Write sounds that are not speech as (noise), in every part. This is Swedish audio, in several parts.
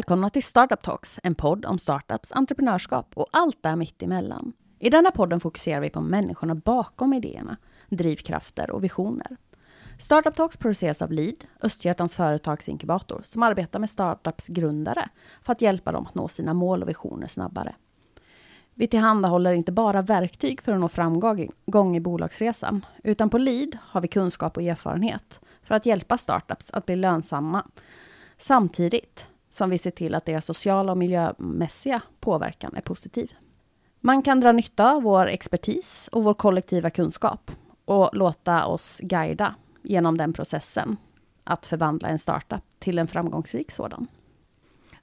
Välkomna till Startup Talks, en podd om startups, entreprenörskap och allt där mitt emellan. I denna podden fokuserar vi på människorna bakom idéerna, drivkrafter och visioner. Startup Talks produceras av Lead, Östergötlands företagsinkubator, som arbetar med startups grundare för att hjälpa dem att nå sina mål och visioner snabbare. Vi tillhandahåller inte bara verktyg för att nå framgång i bolagsresan, utan på Lead har vi kunskap och erfarenhet för att hjälpa startups att bli lönsamma, samtidigt som vi ser till att deras sociala och miljömässiga påverkan är positiv. Man kan dra nytta av vår expertis och vår kollektiva kunskap och låta oss guida genom den processen att förvandla en startup till en framgångsrik sådan.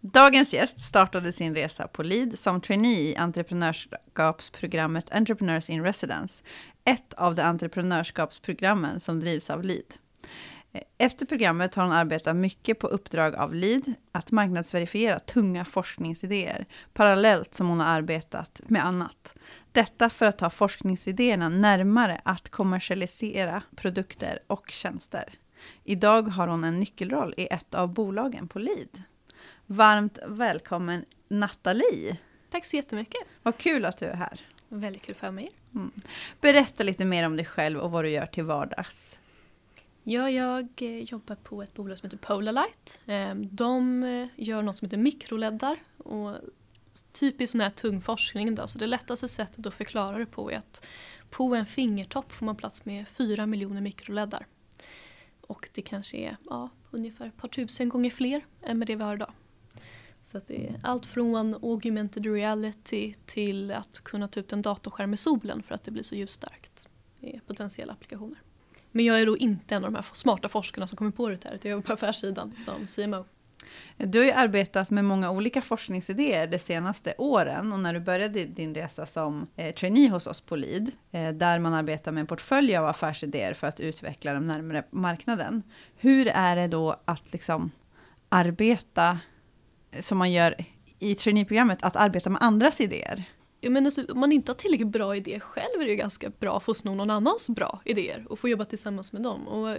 Dagens gäst startade sin resa på LID som trainee i entreprenörskapsprogrammet Entrepreneurs in Residence, ett av de entreprenörskapsprogrammen som drivs av LID. Efter programmet har hon arbetat mycket på uppdrag av LID att marknadsverifiera tunga forskningsidéer, parallellt som hon har arbetat med annat. Detta för att ta forskningsidéerna närmare att kommersialisera produkter och tjänster. Idag har hon en nyckelroll i ett av bolagen på LID. Varmt välkommen Nathalie! Tack så jättemycket! Vad kul att du är här! Väldigt kul för mig. Mm. Berätta lite mer om dig själv och vad du gör till vardags. Ja, jag eh, jobbar på ett bolag som heter Polarlight. Ehm, de eh, gör något som heter mikroleddar. Och typiskt sån här tung forskning då, så det lättaste sättet att förklara det på är att på en fingertopp får man plats med fyra miljoner mikroleddar. Och det kanske är ja, ungefär ett par tusen gånger fler än med det vi har idag. Så att det är allt från augmented reality till att kunna ta ut en datorskärm i solen för att det blir så ljusstarkt. Det är potentiella applikationer. Men jag är då inte en av de här smarta forskarna som kommer på det här, utan jag jobbar på affärssidan som CMO. Du har ju arbetat med många olika forskningsidéer de senaste åren och när du började din resa som eh, trainee hos oss på LID, eh, där man arbetar med en portfölj av affärsidéer för att utveckla dem närmare marknaden. Hur är det då att liksom arbeta som man gör i traineeprogrammet, att arbeta med andras idéer? Men alltså, om man inte har tillräckligt bra idé själv är det ju ganska bra att få sno någon annans bra idéer och få jobba tillsammans med dem. Och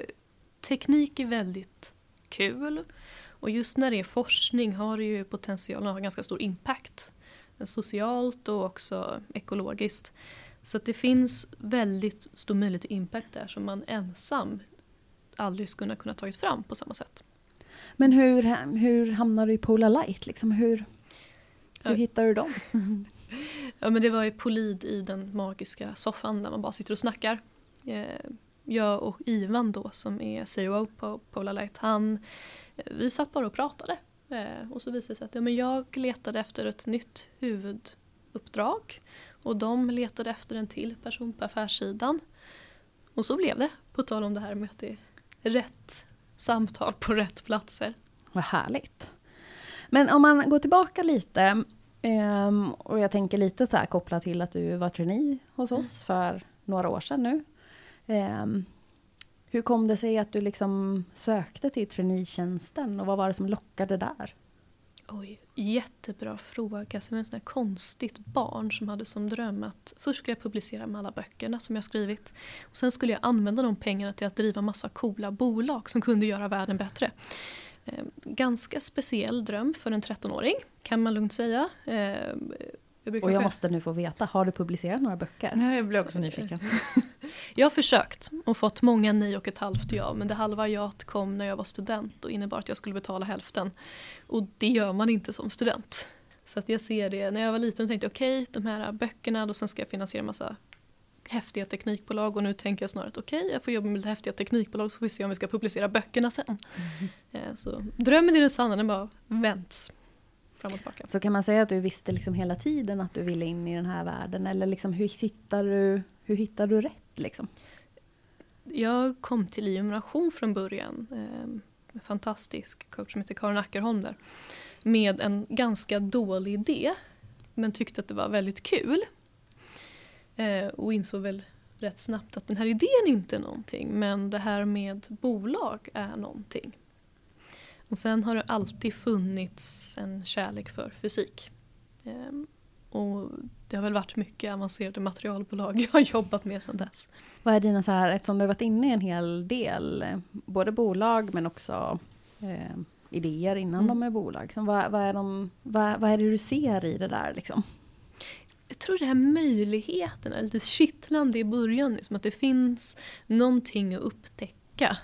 teknik är väldigt kul och just när det är forskning har det ju potential att ha ganska stor impact. Socialt och också ekologiskt. Så det finns väldigt stor möjlighet till impact där som man ensam aldrig skulle kunna tagit fram på samma sätt. Men hur, hur hamnar du i Polar Light? Liksom hur, hur hittar du dem? (laughs) (laughs) ja men det var ju Polid i den magiska soffan där man bara sitter och snackar. Eh, jag och Ivan då som är CEO på Polar Light, han, eh, vi satt bara och pratade. Eh, och så visade det sig att ja, men jag letade efter ett nytt huvuduppdrag och de letade efter en till person på affärssidan. Och så blev det, på tal om det här med att det är rätt samtal på rätt platser. Vad härligt. Men om man går tillbaka lite Um, och jag tänker lite så här kopplat till att du var trainee hos oss för några år sedan nu. Um, hur kom det sig att du liksom sökte till traineetjänsten och vad var det som lockade där? Oj, jättebra fråga. Som en sån konstigt barn som hade som dröm att först skulle jag publicera med alla böckerna som jag skrivit. Och sen skulle jag använda de pengarna till att driva massa coola bolag som kunde göra världen bättre. Eh, ganska speciell dröm för en 13-åring, kan man lugnt säga. Eh, jag och jag måste nu få veta, har du publicerat några böcker? Nej, jag blir också nyfiken. (laughs) jag har försökt och fått många nej och ett halvt ja, men det halva jaet kom när jag var student och innebar att jag skulle betala hälften. Och det gör man inte som student. Så att jag ser det, när jag var liten tänkte jag okej, okay, de här böckerna, då sen ska jag finansiera massa häftiga teknikbolag och nu tänker jag snarare att okej, okay, jag får jobba med lite häftiga teknikbolag så får vi se om vi ska publicera böckerna sen. Mm. Så drömmen i den sanna, den bara vänts fram och tillbaka. Så kan man säga att du visste liksom hela tiden att du ville in i den här världen eller liksom hur hittar du, hur hittar du rätt? Liksom? Jag kom till Innovation från början. Eh, en fantastisk coach som heter Karin Ackerholm där. Med en ganska dålig idé men tyckte att det var väldigt kul. Eh, och insåg väl rätt snabbt att den här idén inte är någonting men det här med bolag är någonting. Och sen har det alltid funnits en kärlek för fysik. Eh, och det har väl varit mycket avancerade materialbolag jag har jobbat med sedan dess. Vad är dina så här, eftersom du har varit inne i en hel del, både bolag men också eh, idéer innan Mm. de är bolag? Liksom, vad, vad, är de, vad, vad är det du ser i det där? Liksom? Jag tror det här möjligheterna, är lite kittlande i början. Liksom att det finns någonting att upptäcka.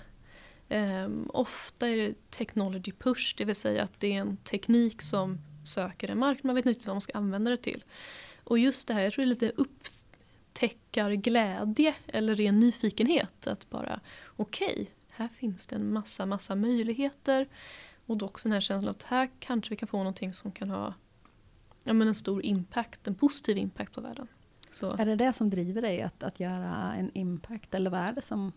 Um, ofta är det technology push, det vill säga att det är en teknik som söker en marknad. Man vet inte vad man ska använda det till. Och just det här, jag tror det är lite upptäckarglädje eller ren nyfikenhet. Att bara, okej, här finns det en massa, massa möjligheter. Och då också den här känslan att här kanske vi kan få någonting som kan ha ja, men en stor impact, en positiv impact på världen. Så, Är det det som driver dig att, att göra en impact? Eller vad är det som...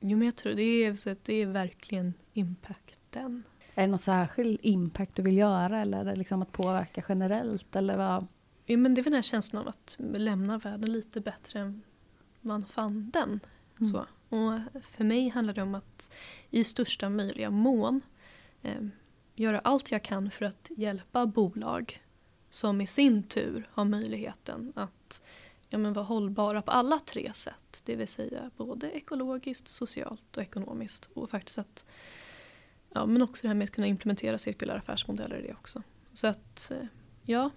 jo, men jag tror det är, det är verkligen impacten. Är det något särskild impact du vill göra? Eller är det liksom att påverka generellt? Eller vad? Ja, men det är väl den här känslan av att lämna världen lite bättre än man fann den. Mm. Så. Och för mig handlar det om att i största möjliga mån eh, göra allt jag kan för att hjälpa bolag som i sin tur har möjligheten att ja, men vara hållbara på alla tre sätt. Det vill säga både ekologiskt, socialt och ekonomiskt. Och faktiskt att, ja, men också det här med att kunna implementera cirkulära affärsmodeller i det också. Så att, eh, ja,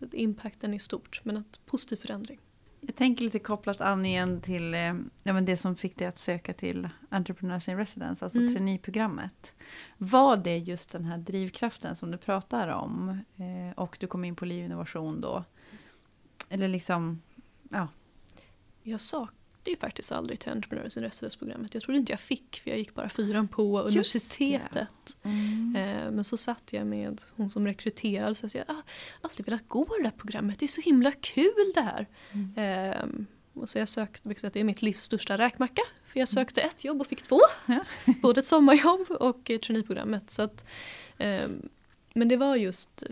att impacten är stort, men att positiv förändring. Jag tänker lite kopplat an igen till eh, ja, men det som fick dig att söka till Entrepreneurs in Residence, alltså Mm. traineeprogrammet. Var det just den här drivkraften som du pratar om? Eh, och du kom in på livinnovation då? Eller liksom, ja. Jag saknade ju faktiskt aldrig till Entrepreneurs in Residence-programmet. Jag trodde inte jag fick, för jag gick bara fyran på universitetet. Eh, Men så satt jag med hon som rekryterade och sa att jag har alltid velat gå det där programmet. Det är så himla kul det här. Mm. Eh, och så jag sökte, vilket att det är mitt livs största räkmacka. För jag sökte ett jobb och fick två. Ja. (laughs) Både ett sommarjobb och eh, traineeprogrammet. Så att, eh, men det var just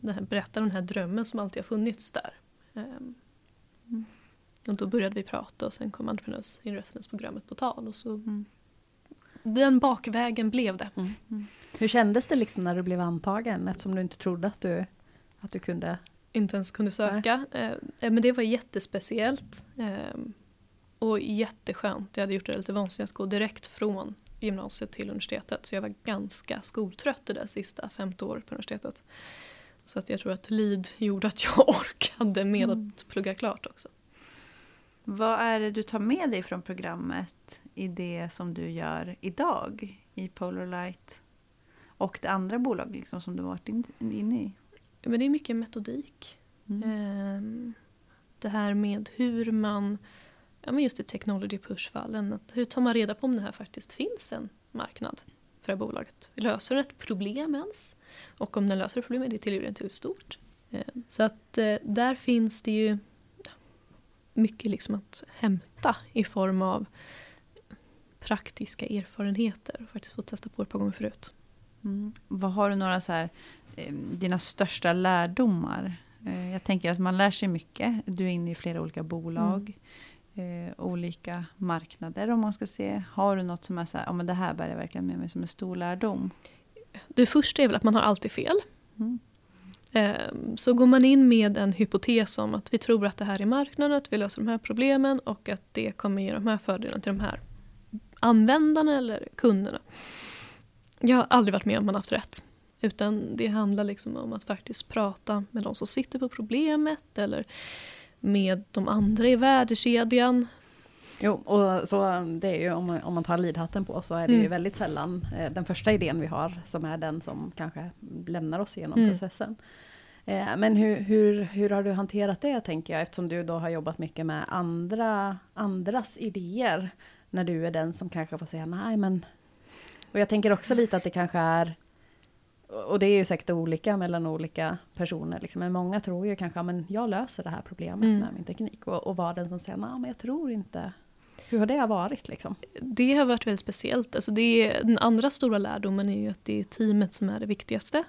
den här, berätta den här drömmen som alltid har funnits där. Eh, och då började vi prata och sen kom in Residence-programmet på tal. Och så Mm. den bakvägen blev det. Hur kändes det liksom när du blev antagen? Eftersom du inte trodde att du, att du kunde... inte ens kunde söka. Eh, eh, men det var jättespeciellt. Eh, och jätteskönt. Jag hade gjort det lite vansinnigt att gå direkt från gymnasiet till universitetet. Så jag var ganska skoltrött det där sista femte året på universitetet. Så att jag tror att LID gjorde att jag (laughs) orkade med Mm. att plugga klart också. Vad är det du tar med dig från programmet i det som du gör idag i Polarlight? Och det andra bolag liksom som du varit in, inne i? Men det är mycket metodik. Mm. Ehm, Det här med hur man, ja men just i technology push-fallen, hur tar man reda på om det här faktiskt finns en marknad för det här bolaget? Löser den ett problem ens? Och om den löser ett problem, är det tillräckligt hur stort? Ehm, Så att eh, där finns det ju mycket liksom att hämta i form av praktiska erfarenheter och faktiskt få testa på ett par gånger förut. Mm. Vad har du några så här, eh, dina största lärdomar? Eh, jag tänker att man lär sig mycket. Du är inne i flera olika bolag. Eh, olika marknader om man ska se. Har du något som är så här, ja men det här bär jag verkligen med mig som en stor lärdom? Det första är väl att man har alltid fel. Mm. Ehm, så går man in med en hypotes om att vi tror att det här är marknaden, att vi löser de här problemen och att det kommer ge de här fördelarna till de här användarna eller kunderna. Jag har aldrig varit med om man haft rätt. Utan det handlar liksom om att faktiskt prata med de som sitter på problemet eller med de andra i värdekedjan. Jo, och så det är ju om, man- om man tar lidhatten på så är det ju Mm. väldigt sällan eh, den första idén vi har som är den som kanske lämnar oss genom Mm. processen. Eh, men hur, hur, hur har du hanterat det tänker jag eftersom du då har jobbat mycket med andra, andras idéer när du är den som kanske får säga nej men och jag tänker också lite att det kanske är och det är ju säkert olika mellan olika personer. Liksom. Men många tror ju kanske att jag löser det här problemet Mm. med min teknik. Och, och vara den som säger nej men jag tror inte. Hur har det varit liksom? Det har varit väldigt speciellt. Alltså det är, den andra stora lärdomen är ju att det är teamet som är det viktigaste.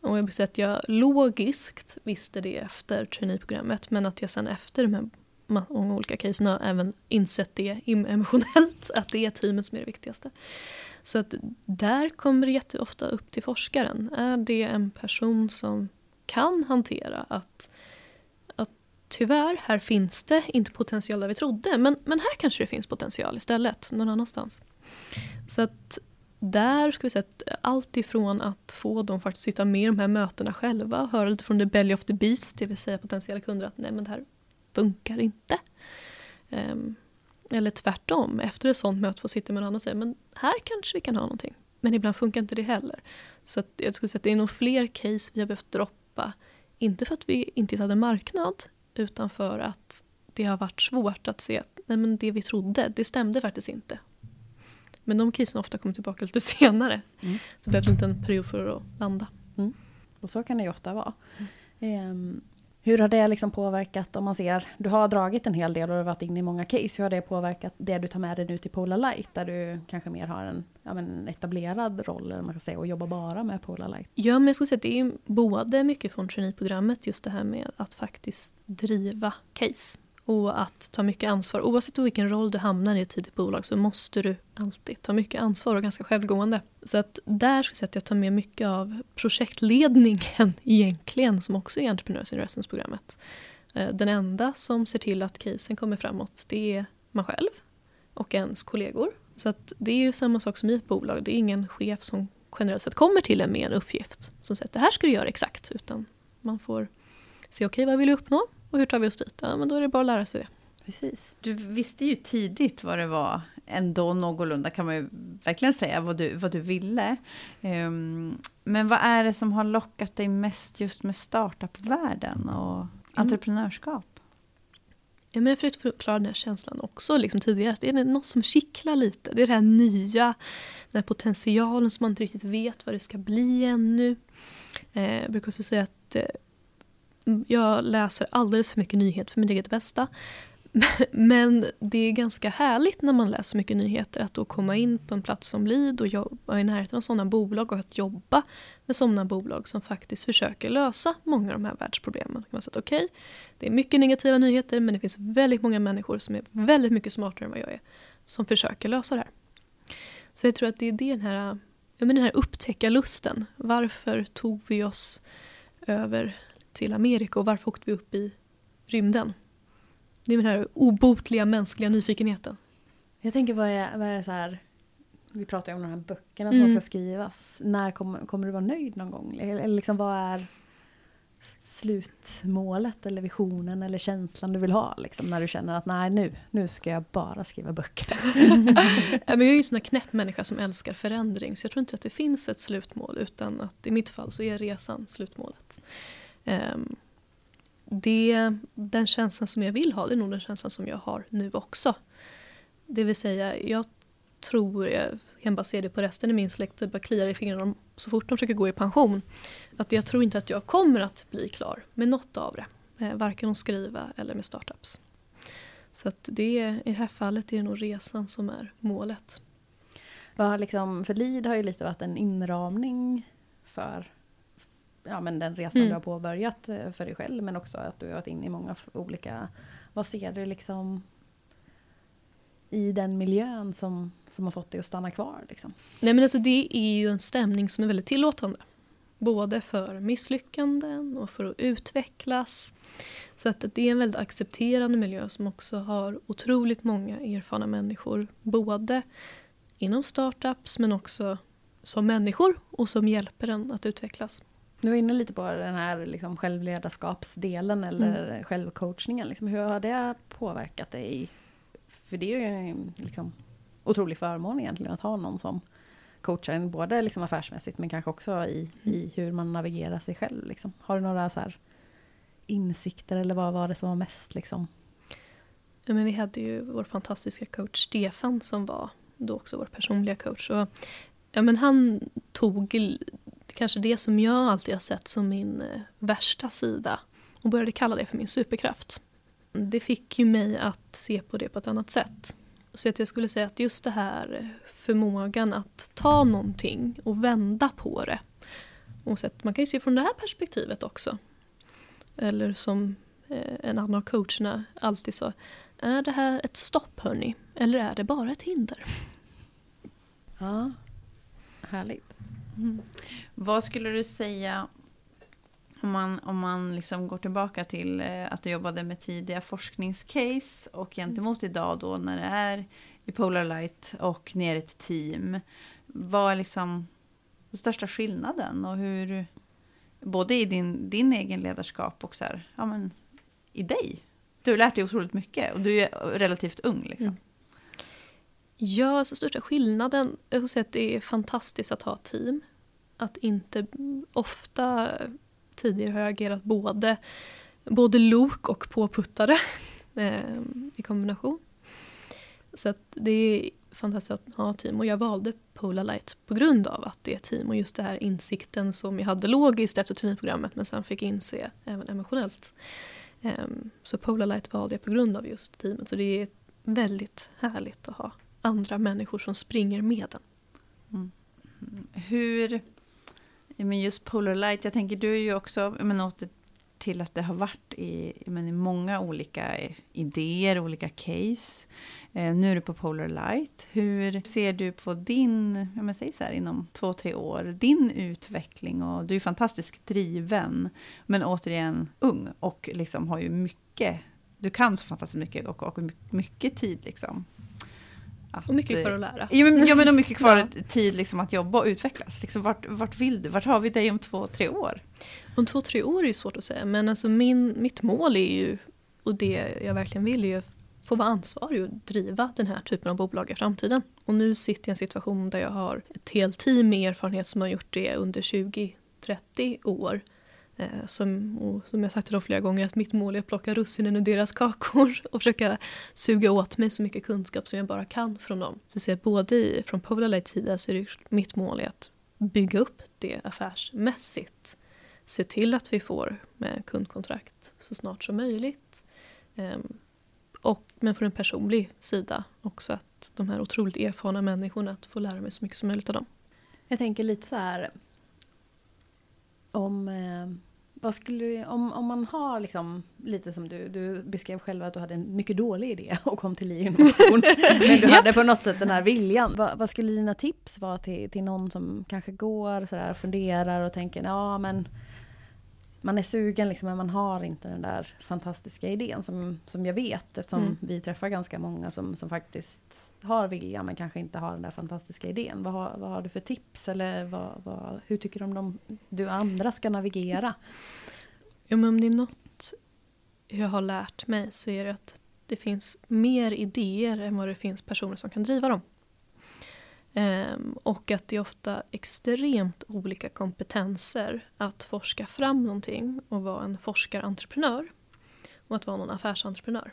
Och jag vill säga att jag logiskt visste det efter traineeprogrammet men att jag sen efter de här många olika casen har även insett det emotionellt att det är teamet som är det viktigaste. Så att där kommer det jätteofta upp till forskaren. Är det en person som kan hantera att tyvärr, här finns det inte potential där vi trodde men, men här kanske det finns potential istället någon annanstans. Så att där ska vi säga att allt ifrån att få dem faktiskt sitta med i de här mötena själva, höra lite från the belly of the beast, det vill säga potentiella kunder att nej men det här funkar inte. Um, eller tvärtom, efter ett sånt möte få sitta med någon annan och säga men här kanske vi kan ha någonting. Men ibland funkar inte det heller. Så att jag skulle säga att det är nog fler case vi har behövt droppa. Inte för att vi inte hade marknad, utan för att det har varit svårt att se att nej men det vi trodde, det stämde faktiskt inte. Men de casen ofta kommer tillbaka lite (laughs) senare. Mm. Så det behövs inte en period för att landa. Mm. Och så kan det ju ofta vara. Mm. Hur har det liksom påverkat om man ser, du har dragit en hel del och du har varit inne i många case. Hur har det påverkat det du tar med dig nu till Polar Light? Där du kanske mer har en ja, men etablerad roll eller man kan säga, och jobbar bara med Polar Light. Ja, men jag skulle säga att det är både mycket från traineeprogrammet just det här med att faktiskt driva case och att ta mycket ansvar. Oavsett vilken roll du hamnar i ett tidigt bolag så måste du alltid ta mycket ansvar och ganska självgående. Så att där skulle jag säga att jag tar med mycket av projektledningen (laughs) egentligen som också är Entrepreneurs in Residence-programmet. Eh, den enda som ser till att casen kommer framåt det är man själv och ens kollegor. Så att det är ju samma sak som i ett bolag. Det är ingen chef som generellt sett kommer till en med en uppgift som säger att det här ska du göra exakt. Utan man får se, okej okay, vad vill du uppnå? Och hur tar vi oss dit? Ja, men då är det bara att lära sig det. Precis. Du visste ju tidigt vad det var, ändå någorlunda kan man ju verkligen säga, vad du, vad du ville. Um, men vad är det som har lockat dig mest just med startup-världen och mm. entreprenörskap? Ja, men för att förklara den här känslan också liksom tidigare, det är något som kittlar lite. Det är det här nya, den här potentialen som man inte riktigt vet vad det ska bli ännu. Eh, jag brukar också säga att eh, jag läser alldeles för mycket nyheter för mitt eget bästa. (laughs) Men det är ganska härligt när man läser mycket nyheter att då komma in på en plats som LID och jobba i närheten av sådana bolag och att jobba med sådana bolag som faktiskt försöker lösa många av de här världsproblemen. Man säger, okay, det är mycket negativa nyheter men det finns väldigt många människor som är väldigt mycket smartare än vad jag är som försöker lösa det här. Så jag tror att det är det den här, jag menar den här upptäckarlusten. Varför tog vi oss över till Amerika och varför åkte vi upp i rymden? Det är den här obotliga mänskliga nyfikenheten. Jag tänker vad är, vad är det så här, vi pratar ju om de här böckerna som mm. ska skrivas. När kommer, kommer du vara nöjd någon gång? Eller liksom vad är slutmålet eller visionen eller känslan du vill ha? Liksom, när du känner att nej nu, nu ska jag bara skriva böcker. (laughs) jag är ju en sån knäpp människa som älskar förändring så jag tror inte att det finns ett slutmål utan att i mitt fall så är resan slutmålet. Um, det, den känslan som jag vill ha, det är nog den känslan som jag har nu också. Det vill säga, jag tror, jag kan bara se det på resten i min släkt, det bara kliar i fingrarna så fort de försöker gå i pension. Att jag tror inte att jag kommer att bli klar med något av det. Eh, varken att skriva eller med startups. Så att det, i det här fallet är det nog resan som är målet. Ja, liksom, för LID har ju lite varit en inramning för ja, men den resan mm. du har påbörjat eh, för dig själv men också att du har varit inne i många olika... Vad ser du liksom i den miljön som, som har fått dig att stanna kvar? Liksom? Nej men alltså det är ju en stämning som är väldigt tillåtande. Både för misslyckanden och för att utvecklas. Så att det är en väldigt accepterande miljö som också har otroligt många erfarna människor. Både inom startups men också som människor och som hjälper en att utvecklas. Du var inne lite på den här liksom självledarskapsdelen eller mm. självcoachningen. Liksom, hur har det påverkat dig? För det är ju en liksom, otrolig förmån egentligen att ha någon som coachar en både liksom affärsmässigt men kanske också i, mm. i hur man navigerar sig själv. Liksom. Har du några så här insikter eller vad var det som var mest liksom? Ja, men vi hade ju vår fantastiska coach Stefan som var då också vår personliga coach. Och, ja, men han tog kanske det som jag alltid har sett som min eh, värsta sida och började kalla det för min superkraft. Det fick ju mig att se på det på ett annat sätt. Så att jag skulle säga att just det här eh, förmågan att ta någonting och vända på det. Och så att man kan ju se från det här perspektivet också. Eller som eh, en annan av coacherna alltid sa. Är det här ett stopp hörni? Eller är det bara ett hinder? Ja, härligt. Mm. Vad skulle du säga om man, om man liksom går tillbaka till eh, att du jobbade med tidiga forskningscase och gentemot idag då när det är i Polar Light och ner ett team. vad är liksom den största skillnaden och hur, både i din, din egen ledarskap och så här, ja men i dig. Du har lärt dig otroligt mycket och du är relativt ung liksom. Mm. Ja, så största skillnaden, är att det är fantastiskt att ha team. Att inte ofta tidigare har jag agerat både, både lok och påputtare (laughs) ehm, i kombination. Så att det är fantastiskt att ha team och jag valde Polar Light på grund av att det är team och just den här insikten som jag hade logiskt efter traineeprogrammet men sen fick inse även emotionellt. Ehm, så Polar Light valde jag på grund av just teamet så det är väldigt härligt att ha andra människor som springer med den. Mm. Hur, men just Polar Light, jag tänker du är ju också, men åter till att det har varit i, men, i många olika idéer, olika case. Eh, nu är du på Polar Light. Hur ser du på din, ja, men säg så här, inom två, tre år, din utveckling? Och du är fantastiskt driven, men återigen ung och liksom har ju mycket, du kan så fantastiskt mycket och, och mycket tid liksom. Att, och mycket kvar att lära. Ja men, ja, men och mycket kvar (laughs) ja. tid liksom att jobba och utvecklas. Liksom, vart, vart vill du? Vart har vi dig om två, tre år? Om två, tre år är ju svårt att säga. Men alltså min, mitt mål är ju, och det jag verkligen vill är ju få vara ansvarig och driva den här typen av bolag i framtiden. Och nu sitter jag i en situation där jag har ett helt team med erfarenhet som har gjort det under 20-30 år. Eh, som, och som jag sagt till dem flera gånger, att mitt mål är att plocka russinen ur deras kakor (laughs) och försöka suga åt mig så mycket kunskap som jag bara kan från dem. Så jag ser både i, från Polarlights sida så är det mitt mål är att bygga upp det affärsmässigt. Se till att vi får med kundkontrakt så snart som möjligt. Ehm, och, men från en personlig sida också att de här otroligt erfarna människorna, att få lära mig så mycket som möjligt av dem. Jag tänker lite så här om eh, vad skulle du, om, om man har liksom, lite som du, du beskrev själv att du hade en mycket dålig idé (laughs) och kom till innovation. men du (laughs) hade på något sätt den här viljan. Va, vad skulle dina tips vara till, till någon som kanske går sådär och funderar och tänker ja men man är sugen liksom, men man har inte den där fantastiska idén som, som jag vet eftersom mm. vi träffar ganska många som, som faktiskt har vilja men kanske inte har den där fantastiska idén. Vad har, vad har du för tips eller vad, vad, hur tycker du om de, du och andra ska navigera? Ja, men om det är något jag har lärt mig så är det att det finns mer idéer än vad det finns personer som kan driva dem. Um, och att det är ofta extremt olika kompetenser att forska fram någonting och vara en forskarentreprenör och att vara någon affärsentreprenör.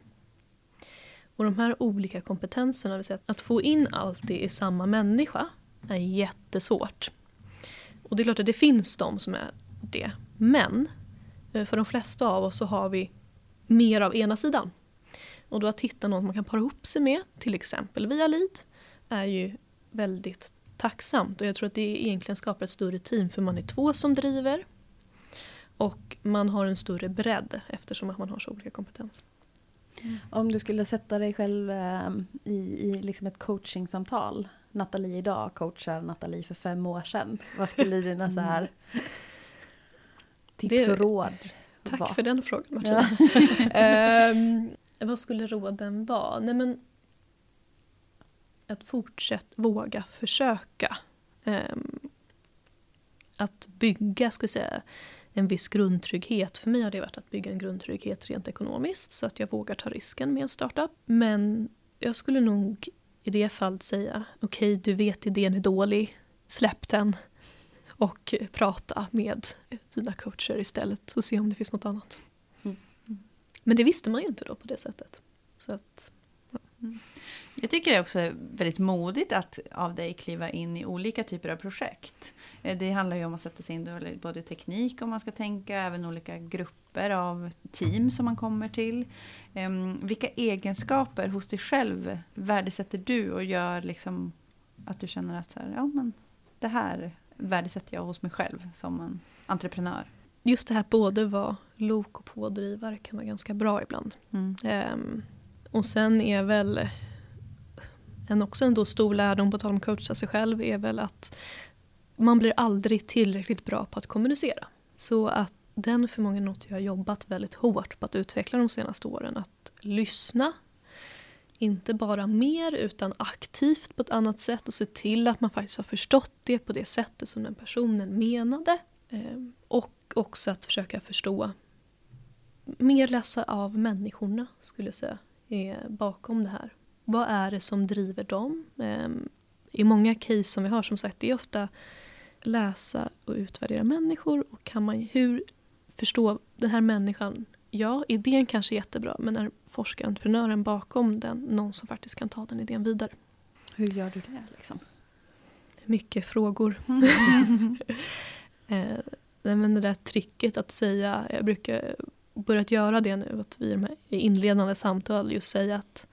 Och de här olika kompetenserna, vill säga att få in allt det i samma människa, är jättesvårt. Och det är klart att det finns de som är det. Men eh, för de flesta av oss så har vi mer av ena sidan. Och då att hitta någon man kan para ihop sig med, till exempel via lead, är ju väldigt tacksamt. Och jag tror att det egentligen skapar ett större team för man är två som driver. Och man har en större bredd eftersom man har så olika kompetens. Mm. Om du skulle sätta dig själv eh, i, i liksom ett coachingsamtal. Nathalie idag coachar Nathalie för fem år sedan. Vad skulle (laughs) dina så här tips det, och råd Tack vara? för den frågan Martina. um, (laughs) vad skulle råden vara? Nej, men, att fortsätta våga försöka. Um, att bygga, ska jag säga, en viss grundtrygghet. För mig har det varit att bygga en grundtrygghet rent ekonomiskt så att jag vågar ta risken med en startup. Men jag skulle nog i det fallet säga okej, okay, du vet idén är dålig, släpp den och prata med dina coacher istället och se om det finns något annat. Mm. Men det visste man ju inte då på det sättet. Så att, ja. Jag tycker det också är väldigt modigt att av dig kliva in i olika typer av projekt. Eh, det handlar ju om att sätta sig in i både teknik om man ska tänka, även olika grupper av team som man kommer till. Ehm, vilka egenskaper hos dig själv värdesätter du och gör liksom att du känner att så här, ja, men det här värdesätter jag hos mig själv som en entreprenör? Just det här både vara lok och pådrivare kan vara ganska bra ibland. Mm. Um, och sen är väl en också en då stor lärdom, på tal om coacha sig själv, är väl att man blir aldrig tillräckligt bra på att kommunicera. Så att den förmågan något jag har jobbat väldigt hårt på att utveckla de senaste åren. Att lyssna, inte bara mer utan aktivt på ett annat sätt och se till att man faktiskt har förstått det på det sättet som den personen menade. Ehm, och också att försöka förstå, mer läsa av människorna skulle jag säga, är bakom det här. Vad är det som driver dem? Eh, I många case som vi har, som sagt, det är ofta läsa och utvärdera människor och kan man hur förstå den här människan ja, idén kanske är jättebra men är forskarentreprenören bakom den någon som faktiskt kan ta den idén vidare? Hur gör du det? Liksom? Mycket frågor. (laughs) eh, men det där tricket att säga, jag brukar börjat göra det nu, att vi i inledande samtal just säga att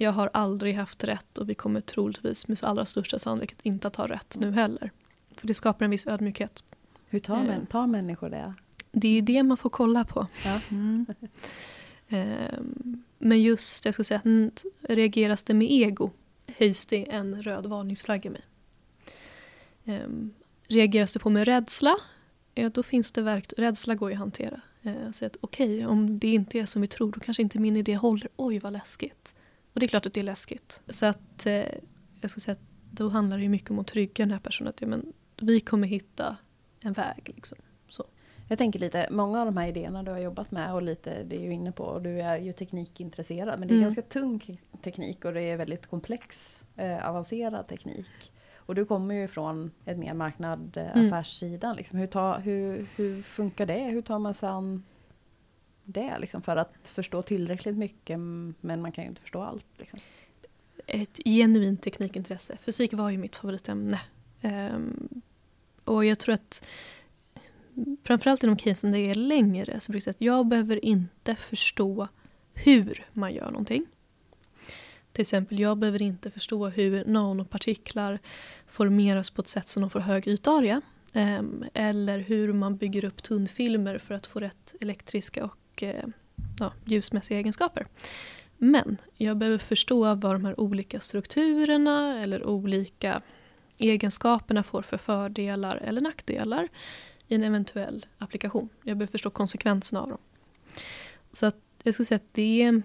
jag har aldrig haft rätt och vi kommer troligtvis med allra största sannolikhet inte att ha rätt nu heller. För det skapar en viss ödmjukhet. Hur tar, eh. tar människor det? Det är ju det man får kolla på. Ja. Mm. (laughs) Men just, jag skulle säga, reageras det med ego höjs det en röd varningsflagga i mig. Ehm, reageras det på med rädsla, då finns det verktyg. Rädsla går ju att hantera. Eh, att okej, okay, om det inte är som vi tror, då kanske inte min idé håller. Oj, vad läskigt. Och det är klart att det är läskigt. Så att eh, jag skulle säga att då handlar det mycket om att trygga den här personen. Att ja, men vi kommer hitta en väg. Liksom. Jag tänker lite, många av de här idéerna du har jobbat med och lite det är ju inne på, och du är ju teknikintresserad, men det är mm. ganska tung teknik och det är väldigt komplex, eh, avancerad teknik. Och du kommer ju från ett mer marknad, eh, mm. affärssidan. Liksom. Hur, ta, hur, hur funkar det? Hur tar man sig an det liksom, för att förstå tillräckligt mycket, men man kan ju inte förstå allt. Liksom. Ett genuint teknikintresse. Fysik var ju mitt favoritämne. Um, och jag tror att framförallt i de casen där det är längre, så brukar jag säga att jag behöver inte förstå hur man gör någonting. Till exempel, jag behöver inte förstå hur nanopartiklar formeras på ett sätt som de får hög ytarea. Ehm, eller hur man bygger upp tunnfilmer för att få rätt elektriska och och eh, ja, ljusmässiga egenskaper. Men jag behöver förstå vad de här olika strukturerna eller olika egenskaperna får för fördelar eller nackdelar i en eventuell applikation. Jag behöver förstå konsekvenserna av dem. Så att jag skulle säga att det är,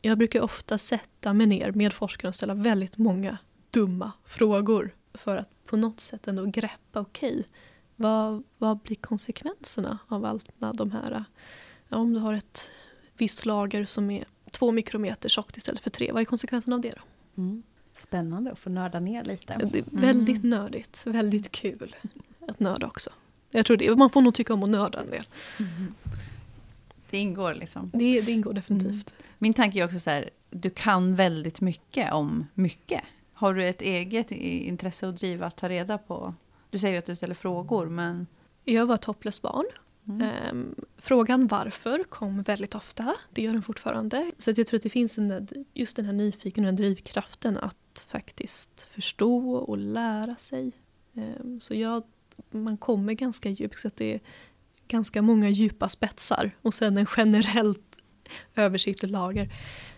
jag brukar ofta sätta mig ner med forskare och ställa väldigt många dumma frågor för att på något sätt ändå greppa, okej, okay, vad, vad blir konsekvenserna av allt de här, ja, om du har ett visst lager som är två mikrometer tjockt istället för tre, vad är konsekvensen av det då? Mm. Spännande att få nörda ner lite. Det är väldigt mm. nördigt, väldigt kul att nörda också. Jag tror det. Man får nog tycka om att nörda en del. Mm. Det ingår liksom. Det, det ingår definitivt. Mm. Min tanke är också så här, du kan väldigt mycket om mycket. Har du ett eget intresse att driva, att ta reda på? Du säger ju att du ställer frågor, men... Jag var ett hopplöst barn. Mm. Ehm, frågan varför kom väldigt ofta. Det gör den fortfarande. Så jag tror att det finns en, just den här nyfikenheten, och drivkraften att faktiskt förstå och lära sig. Ehm, så jag man kommer ganska djupt. Så att det är ganska många djupa spetsar och sen en generellt översiktlig lager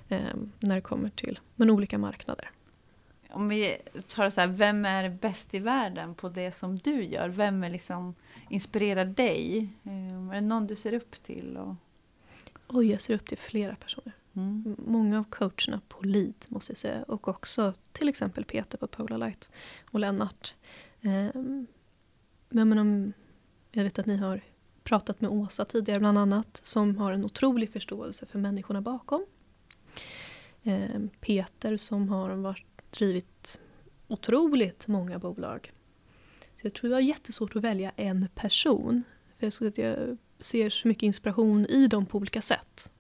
ehm, när det kommer till men olika marknader. Om vi tar så här, vem är bäst i världen på det som du gör? Vem är liksom inspirerar dig? Eh, är det någon du ser upp till? Och... Oj, jag ser upp till flera personer. Mm. Många av coacherna på LEAD måste jag säga och också till exempel Peter på Polarlight och Lennart. Um, men, men om, jag vet att ni har pratat med Åsa tidigare bland annat som har en otrolig förståelse för människorna bakom. Eh, Peter som har varit, drivit otroligt många bolag. Så jag tror jag har jättesvårt att välja en person. För jag, att jag ser så mycket inspiration i dem på olika sätt.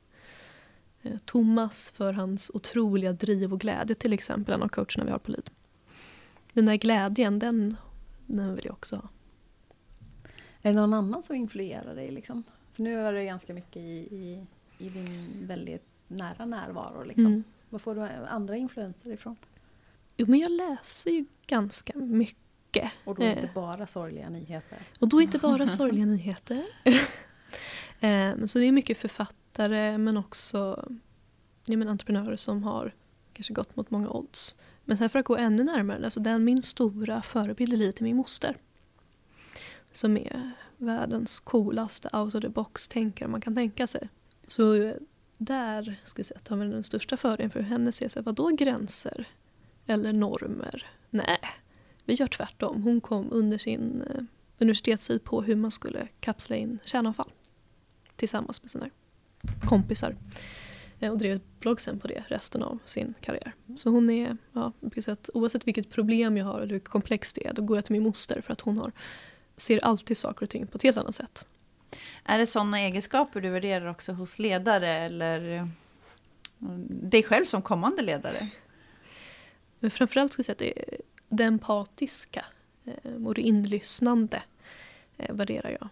Eh, Thomas för hans otroliga driv och glädje till exempel, en av coacherna vi har på LID. Den där glädjen, den, den vill jag också ha. Är det någon annan som influerar dig? Liksom? För nu är det ganska mycket i, i, i din väldigt nära närvaro. Liksom. Mm. Var får du andra influenser ifrån? Jo, men jag läser ju ganska mycket. Och då inte eh. bara sorgliga nyheter? Och då inte bara (laughs) sorgliga nyheter. (laughs) eh, så det är mycket författare men också ja, men entreprenörer som har kanske gått mot många odds. Men sen för att gå ännu närmare, alltså den min stora förebild är min moster som är världens coolaste out of the box tänkare man kan tänka sig. Så där ska jag säga, har väl den största fördelen för henne ser sig, vadå gränser? Eller normer? Nej, vi gör tvärtom. Hon kom under sin eh, universitetstid på hur man skulle kapsla in kärnavfall tillsammans med sina kompisar. Eh, och drev ett blogg sen på det resten av sin karriär. Så hon är, ja, att oavsett vilket problem jag har eller hur komplext det är, då går jag till min moster för att hon har, ser alltid saker och ting på ett helt annat sätt. Är det sådana egenskaper du värderar också hos ledare eller eh, dig själv som kommande ledare? Men framförallt skulle jag säga att det, det empatiska eh, och det inlyssnande eh, värderar jag.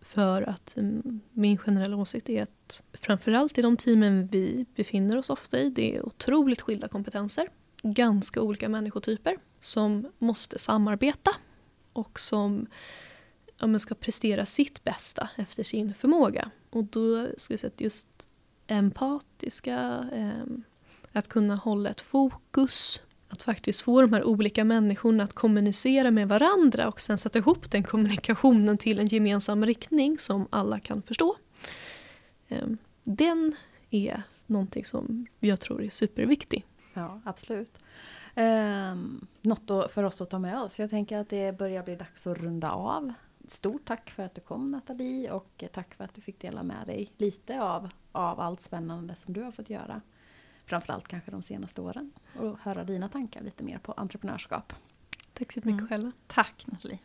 För att mm, min generella åsikt är att framförallt i de teamen vi befinner oss ofta i, det är otroligt skilda kompetenser. Ganska olika människotyper som måste samarbeta och som ja, ska prestera sitt bästa efter sin förmåga. Och då skulle jag säga att just empatiska, eh, att kunna hålla ett fokus, att faktiskt få de här olika människorna att kommunicera med varandra och sen sätta ihop den kommunikationen till en gemensam riktning som alla kan förstå. Ehm, den är någonting som jag tror är superviktig. Ja, absolut. Eh, något för oss att ta med oss. Jag tänker att det börjar bli dags att runda av stort tack för att du kom Nathalie och tack för att du fick dela med dig lite av, av allt spännande som du har fått göra. Framförallt kanske de senaste åren och höra dina tankar lite mer på entreprenörskap. Tack så mycket mm. själva. Tack Nathalie.